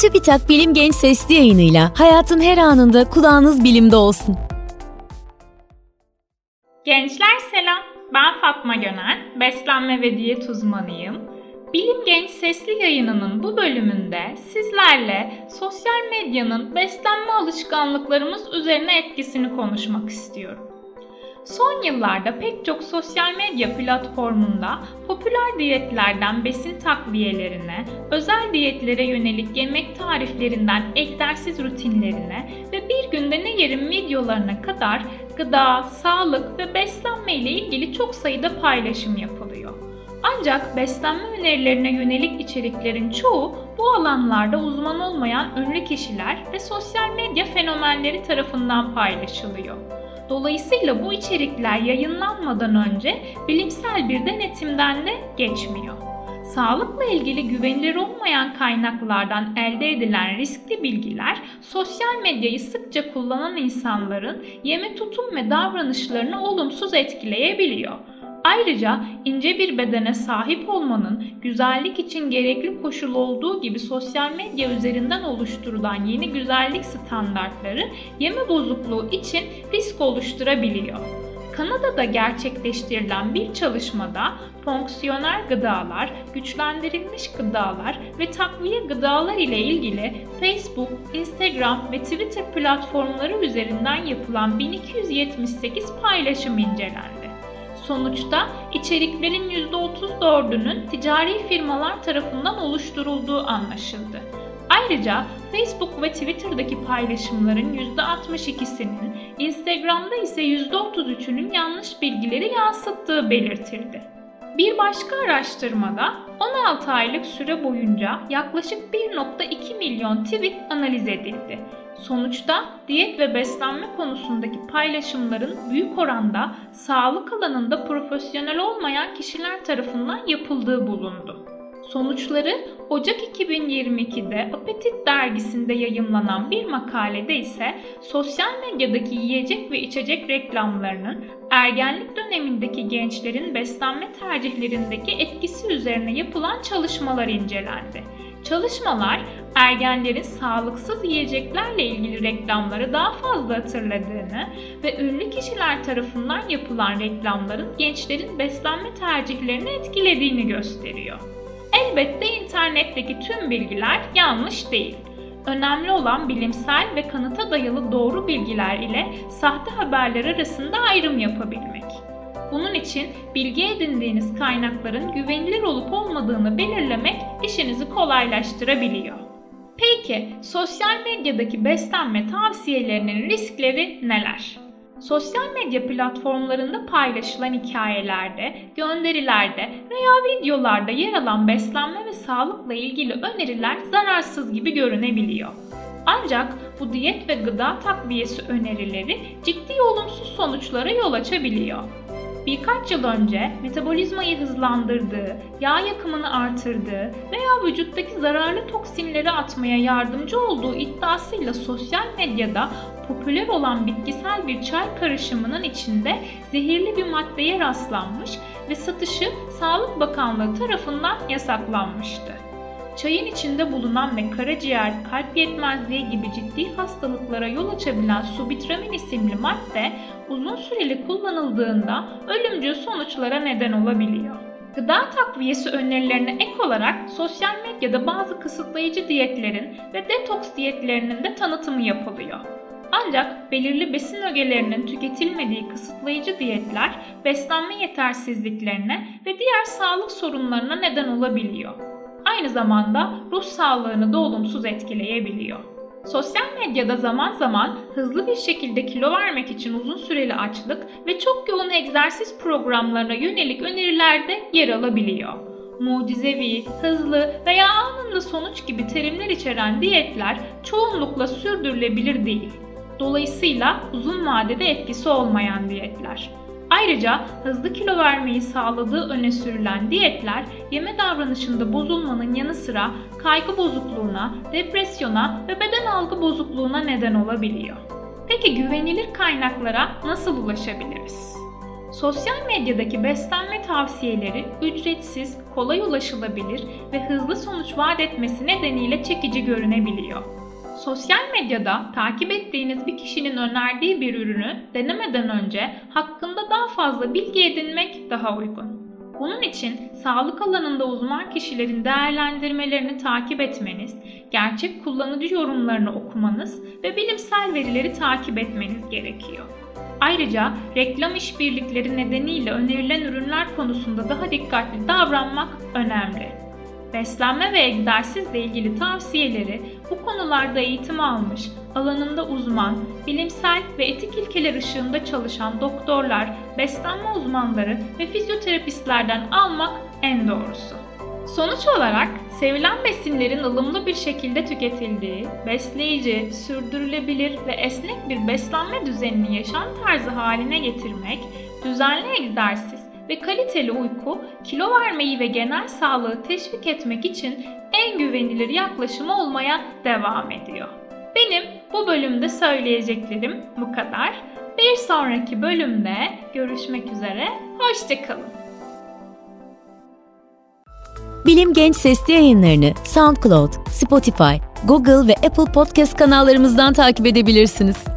TÜBİTAK Bilim Genç Sesli yayınıyla hayatın her anında kulağınız bilimde olsun. Gençler selam. Ben Fatma Gönen, beslenme ve diyet uzmanıyım. Bilim Genç Sesli yayınının bu bölümünde sizlerle sosyal medyanın beslenme alışkanlıklarımız üzerine etkisini konuşmak istiyorum. Son yıllarda pek çok sosyal medya platformunda popüler diyetlerden besin takviyelerine, özel diyetlere yönelik yemek tariflerinden egzersiz rutinlerine ve bir günde ne yerim videolarına kadar gıda, sağlık ve beslenme ile ilgili çok sayıda paylaşım yapılıyor. Ancak beslenme önerilerine yönelik içeriklerin çoğu bu alanlarda uzman olmayan ünlü kişiler ve sosyal medya fenomenleri tarafından paylaşılıyor. Dolayısıyla bu içerikler yayınlanmadan önce bilimsel bir denetimden de geçmiyor. Sağlıkla ilgili güvenilir olmayan kaynaklardan elde edilen riskli bilgiler sosyal medyayı sıkça kullanan insanların yeme tutum ve davranışlarını olumsuz etkileyebiliyor. Ayrıca ince bir bedene sahip olmanın güzellik için gerekli koşul olduğu gibi sosyal medya üzerinden oluşturulan yeni güzellik standartları yeme bozukluğu için risk oluşturabiliyor. Kanada'da gerçekleştirilen bir çalışmada fonksiyonel gıdalar, güçlendirilmiş gıdalar ve takviye gıdalar ile ilgili Facebook, Instagram ve Twitter platformları üzerinden yapılan 1278 paylaşım incelendi. Sonuçta içeriklerin %34'ünün ticari firmalar tarafından oluşturulduğu anlaşıldı. Ayrıca Facebook ve Twitter'daki paylaşımların %62'sinin, Instagram'da ise %33'ünün yanlış bilgileri yansıttığı belirtildi. Bir başka araştırmada 16 aylık süre boyunca yaklaşık 1.2 milyon tweet analiz edildi. Sonuçta diyet ve beslenme konusundaki paylaşımların büyük oranda sağlık alanında profesyonel olmayan kişiler tarafından yapıldığı bulundu. Sonuçları Ocak 2022'de Apetit dergisinde yayınlanan bir makalede ise sosyal medyadaki yiyecek ve içecek reklamlarının ergenlik dönemindeki gençlerin beslenme tercihlerindeki etkisi üzerine yapılan çalışmalar incelendi. Çalışmalar ergenlerin sağlıksız yiyeceklerle ilgili reklamları daha fazla hatırladığını ve ünlü kişiler tarafından yapılan reklamların gençlerin beslenme tercihlerini etkilediğini gösteriyor. Elbette internetteki tüm bilgiler yanlış değil. Önemli olan bilimsel ve kanıta dayalı doğru bilgiler ile sahte haberler arasında ayrım yapabilmek. Bunun için bilgi edindiğiniz kaynakların güvenilir olup olmadığını belirlemek işinizi kolaylaştırabiliyor. Peki sosyal medyadaki beslenme tavsiyelerinin riskleri neler? Sosyal medya platformlarında paylaşılan hikayelerde, gönderilerde veya videolarda yer alan beslenme ve sağlıkla ilgili öneriler zararsız gibi görünebiliyor. Ancak bu diyet ve gıda takviyesi önerileri ciddi olumsuz sonuçlara yol açabiliyor. Birkaç yıl önce metabolizmayı hızlandırdığı, yağ yakımını artırdığı veya vücuttaki zararlı toksinleri atmaya yardımcı olduğu iddiasıyla sosyal medyada popüler olan bitkisel bir çay karışımının içinde zehirli bir maddeye rastlanmış ve satışı Sağlık Bakanlığı tarafından yasaklanmıştı. Çayın içinde bulunan ve karaciğer, kalp yetmezliği gibi ciddi hastalıklara yol açabilen subitramin isimli madde uzun süreli kullanıldığında ölümcül sonuçlara neden olabiliyor. Gıda takviyesi önerilerine ek olarak sosyal medyada bazı kısıtlayıcı diyetlerin ve detoks diyetlerinin de tanıtımı yapılıyor. Ancak belirli besin ögelerinin tüketilmediği kısıtlayıcı diyetler beslenme yetersizliklerine ve diğer sağlık sorunlarına neden olabiliyor. Aynı zamanda ruh sağlığını da olumsuz etkileyebiliyor. Sosyal medyada zaman zaman hızlı bir şekilde kilo vermek için uzun süreli açlık ve çok yoğun egzersiz programlarına yönelik öneriler de yer alabiliyor. Mucizevi, hızlı veya anında sonuç gibi terimler içeren diyetler çoğunlukla sürdürülebilir değil. Dolayısıyla uzun vadede etkisi olmayan diyetler. Ayrıca hızlı kilo vermeyi sağladığı öne sürülen diyetler yeme davranışında bozulmanın yanı sıra kaygı bozukluğuna, depresyona ve beden algı bozukluğuna neden olabiliyor. Peki güvenilir kaynaklara nasıl ulaşabiliriz? Sosyal medyadaki beslenme tavsiyeleri ücretsiz, kolay ulaşılabilir ve hızlı sonuç vaat etmesi nedeniyle çekici görünebiliyor. Sosyal medyada takip ettiğiniz bir kişinin önerdiği bir ürünü denemeden önce hakkında daha fazla bilgi edinmek daha uygun. Bunun için sağlık alanında uzman kişilerin değerlendirmelerini takip etmeniz, gerçek kullanıcı yorumlarını okumanız ve bilimsel verileri takip etmeniz gerekiyor. Ayrıca reklam işbirlikleri nedeniyle önerilen ürünler konusunda daha dikkatli davranmak önemli. Beslenme ve egzersizle ilgili tavsiyeleri bu konularda eğitim almış, alanında uzman, bilimsel ve etik ilkeler ışığında çalışan doktorlar, beslenme uzmanları ve fizyoterapistlerden almak en doğrusu. Sonuç olarak sevilen besinlerin ılımlı bir şekilde tüketildiği, besleyici, sürdürülebilir ve esnek bir beslenme düzenini yaşam tarzı haline getirmek, düzenli egzersiz ve kaliteli uyku, kilo vermeyi ve genel sağlığı teşvik etmek için en güvenilir yaklaşım olmaya devam ediyor. Benim bu bölümde söyleyeceklerim bu kadar. Bir sonraki bölümde görüşmek üzere, hoşçakalın. Bilim Genç Sesli yayınlarını SoundCloud, Spotify, Google ve Apple Podcast kanallarımızdan takip edebilirsiniz.